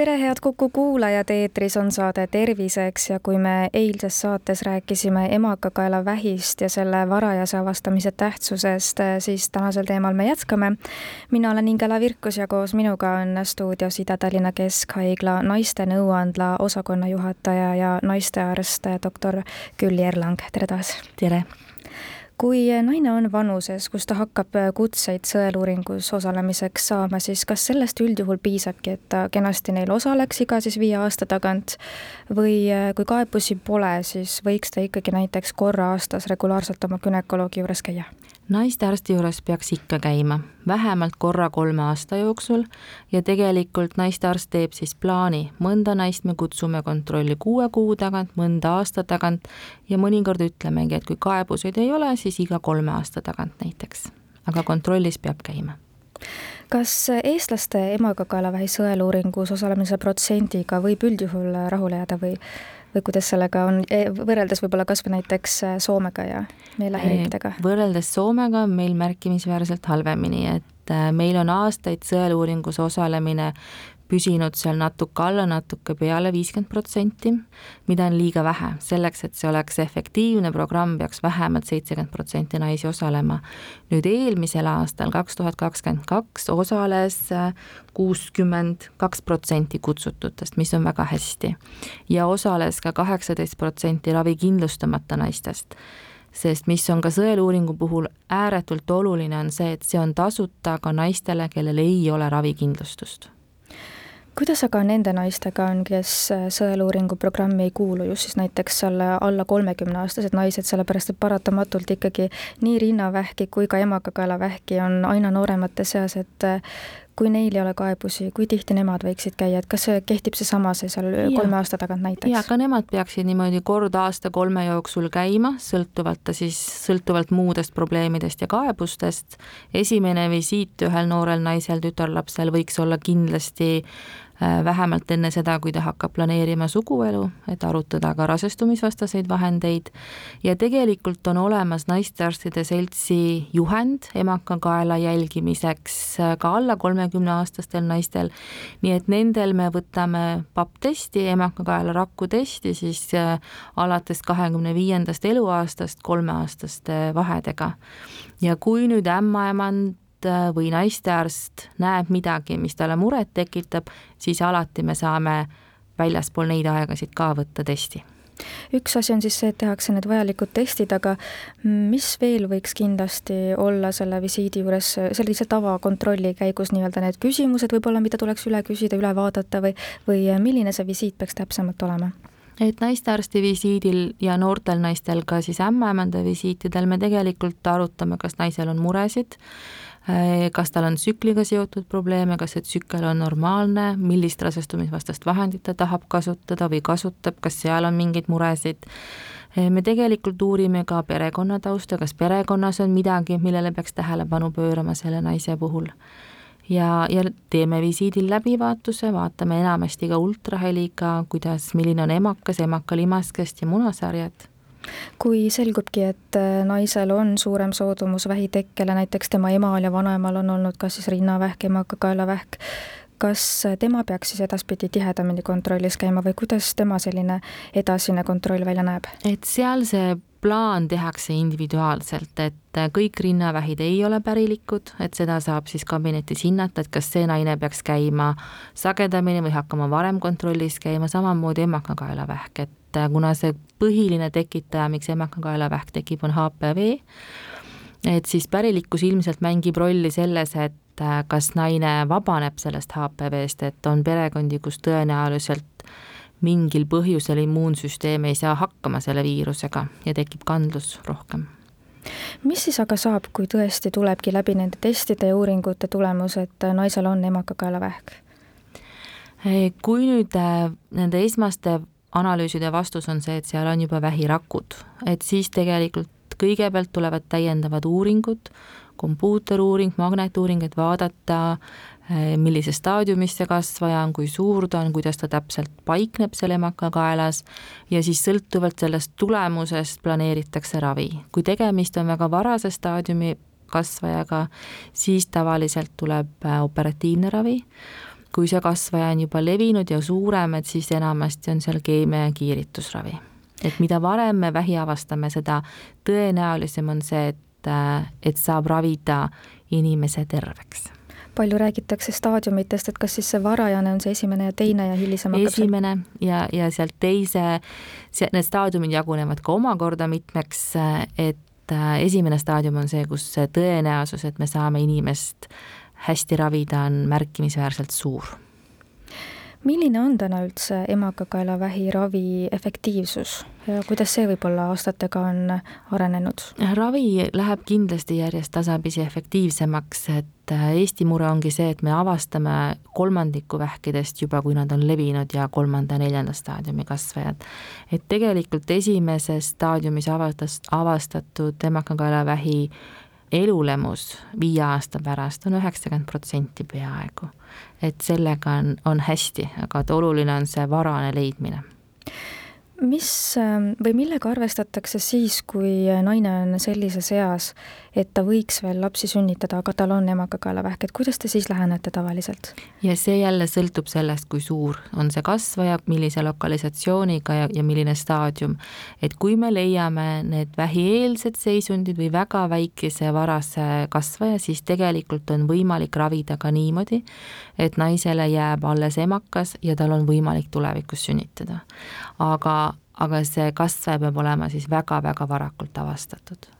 tere, head Kuku kuulajad, eetris on saade Terviseks ja kui me eilses saates rääkisime emakakaelavähist ja selle varajase avastamise tähtsusest, siis tänasel teemal me jätkame. mina olen Ingela Virkus ja koos minuga on stuudios Ida-Tallinna Keskhaigla naiste nõuandla osakonna juhataja ja naistearst doktor Külli Erlang, tere taas! tere! Kui naine on vanuses, kus ta hakkab kutseid sõeluuringus osalemiseks saama, siis kas sellest üldjuhul piisabki, et ta kenasti neil osaleks iga siis viie aasta tagant või kui kaebusi pole, siis võiks ta ikkagi näiteks korra aastas regulaarselt oma günekoloogi juures käia? Naistearsti juures peaks ikka käima, vähemalt korra kolme aasta jooksul. Ja tegelikult naistearst teeb siis plaani, mõnda naist me kutsume kontrolli kuue kuu tagant, mõnda aasta tagant. Ja mõnikord ütlemegi, et kui kaebuseid ei ole, siis iga kolme aasta tagant näiteks. aga kontrollis peab käima. Kas eestlaste emakakaelavähi sõeluuringus osalemise protsendiga võib üldjuhul rahule jääda või või kuidas sellega on, e, võrreldes võib-olla kas või näiteks äh, Soomega ja meie lähiriikidega? võrreldes Soomega on meil märkimisväärselt halvemini, et äh, meil on aastaid sõeluuringus osalemine püsinud seal natuke alla, natuke peale viiskümmend protsenti, mida on liiga vähe. selleks, et see oleks efektiivne programm, peaks vähemalt seitsekümmend protsenti naisi osalema. nüüd eelmisel aastal, kaks tuhat kakskümmend kaks, osales kuuskümmend kaks protsenti kutsututest, mis on väga hästi. ja osales ka kaheksateist protsenti ravikindlustamata naistest sest mis on ka sõeluuringu puhul ääretult oluline, on see, et see on tasuta ka naistele, kellel ei ole ravikindlustust kuidas aga nende naistega on, kes äh, sõeluuringu programmi ei kuulu, just siis näiteks seal alla kolmekümneaastased naised, sellepärast et paratamatult ikkagi nii rinnavähki kui ka emakakaelavähki on aina nooremate seas, et äh, kui neil ei ole kaebusi, kui tihti nemad võiksid käia, et kas see kehtib seesama, see seal ja. kolme aasta tagant näiteks? jaa, ka nemad peaksid niimoodi kord aasta-kolme jooksul käima, sõltuvalt siis, sõltuvalt muudest probleemidest ja kaebustest. esimene visiit ühel noorel naisel, tütarlapsel võiks olla kindlasti vähemalt enne seda, kui ta hakkab planeerima suguelu, et arutada ka rasestumisvastaseid vahendeid ja tegelikult on olemas naistearstide seltsi juhend emakakaela jälgimiseks äh, ka alla kolmekümneaastastel naistel, nii et nendel me võtame papptesti, emakakaela rakutesti siis äh, alates kahekümne viiendast eluaastast kolmeaastaste vahedega. ja kui nüüd ämmaemand Äh, või naistearst näeb midagi, mis talle muret tekitab, siis alati me saame väljaspool neid aegasid ka võtta testi üks asi on siis see, et tehakse need vajalikud testid, aga mis veel võiks kindlasti olla selle visiidi juures, sellise tavakontrolli käigus nii-öelda need küsimused võib-olla, mida tuleks üle küsida, üle vaadata või, või milline see visiit peaks täpsemalt olema? et naistearsti visiidil ja noortel naistel ka siis ämmaemanda visiitidel me tegelikult arutame, kas naisel on muresid Äh, kas tal on tsükliga seotud probleeme, kas see tsükkel on normaalne, millist rasestumisvastast vahendit ta tahab kasutada või kasutab, kas seal on mingeid muresid. Äh, me tegelikult uurime ka perekonna tausta, kas perekonnas on midagi, millele peaks tähelepanu pöörama selle naise puhul. ja, ja teeme visiidil läbivaatuse, vaatame enamasti ka ultraheliga, kuidas, milline on emakas, emakalimaskest ja munasarjad kui selgubki, et äh, naisel on suurem soodumus vähitekkele, näiteks tema emal ja vanaemal on olnud kas siis rinnavähk, emakakaelavähk, kas tema peaks siis edaspidi tihedamini kontrollis käima või kuidas tema selline edasine kontroll välja näeb? et seal see plaan tehakse individuaalselt, et kõik rinnavähid ei ole pärilikud, et seda saab siis kabinetis hinnata, et kas see naine peaks käima sagedamini või hakkama varem kontrollis käima, samamoodi emakakaelavähk, et kuna see põhiline tekitaja, miks emakakaelavähk tekib, on HPV, et siis pärilikkus ilmselt mängib rolli selles, et kas naine vabaneb sellest HPV-st, et on perekondi, kus tõenäoliselt mingil põhjusel immuunsüsteem ei saa hakkama selle viirusega ja tekib kandlus rohkem mis siis aga saab, kui tõesti tulebki läbi nende testide ja uuringute tulemus, et naisel on emakakaelavähk? kui nüüd äh, nende esmaste analüüside vastus on see, et seal on juba vähirakud, et siis tegelikult kõigepealt tulevad täiendavad uuringud, kompuuteruuring, magnetuuring, et vaadata, eh, millises staadiumis see kasvaja on, kui suur ta on, kuidas ta täpselt paikneb seal emakakaelas ja siis sõltuvalt sellest tulemusest planeeritakse ravi. kui tegemist on väga varase staadiumi kasvajaga, siis tavaliselt tuleb äh, operatiivne ravi kui see kasvaja on juba levinud ja suurem, et siis enamasti on seal keemia ja kiiritusravi. et mida varem me vähi avastame, seda tõenäolisem on see, et, et saab ravida inimese terveks palju räägitakse staadiumitest, et kas siis see varajane on see esimene ja teine ja hilisem esimene sealt... ja, ja sealt teise, need staadiumid jagunevad ka omakorda mitmeks, et esimene staadium on see, kus see tõenäosus, et me saame inimest äh, hästi ravida, on märkimisväärselt suur. milline on täna üldse emakakaelavähi ravi efektiivsus ja kuidas see võib-olla aastatega on arenenud? ravi läheb kindlasti järjest tasapisi efektiivsemaks, et äh, Eesti mure ongi see, et me avastame kolmandiku vähkidest juba, kui nad on levinud ja kolmanda-neljanda staadiumi kasvajad. et tegelikult esimeses staadiumis avastas, avastatud emakakaelavähi elulemus viie aasta pärast on üheksakümmend protsenti peaaegu. et sellega on, on hästi, aga et oluline on see varane leidmine mis ähm, või millega arvestatakse siis, kui naine on sellises eas, et ta võiks veel lapsi sünnitada, aga tal on emakakaelavähk, et kuidas te siis lähenete tavaliselt? ja see jälle sõltub sellest, kui suur on see kasvaja, millise lokalisatsiooniga ja, ja milline staadium. et kui me leiame need vähieelsed seisundid või väga väikese varase kasvaja, siis tegelikult on võimalik ravida ka niimoodi, et naisele jääb alles emakas ja tal on võimalik tulevikus sünnitada. aga aga see kasvaja peab olema siis väga-väga varakult avastatud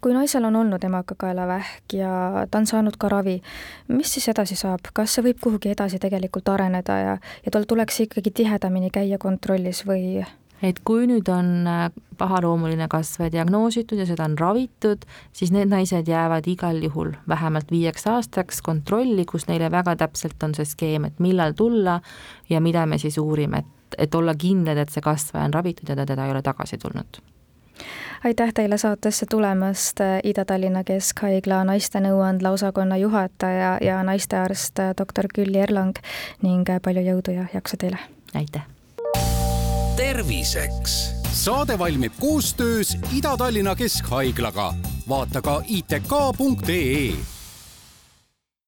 kui naisel on olnud emakakaelavähk ja ta on saanud ka ravi, mis siis edasi saab, kas see võib kuhugi edasi tegelikult areneda ja, ja tal tuleks ikkagi tihedamini käia kontrollis või? et kui nüüd on äh, pahaloomuline kasvaja diagnoositud ja seda on ravitud, siis need naised jäävad igal juhul vähemalt viieks aastaks kontrolli, kus neile väga täpselt on see skeem, et millal tulla ja mida me siis uurime, et et olla kindlad, et see kasvaja on ravitud ja ta teda ei ole tagasi tulnud aitäh teile saatesse tulemast, Ida-Tallinna Keskhaigla naiste nõuandla osakonna juhataja ja naistearst doktor Külli Erlang ning palju jõudu ja jaksu teile! aitäh! terviseks! saade valmib koostöös Ida-Tallinna Keskhaiglaga. vaata ka itk.ee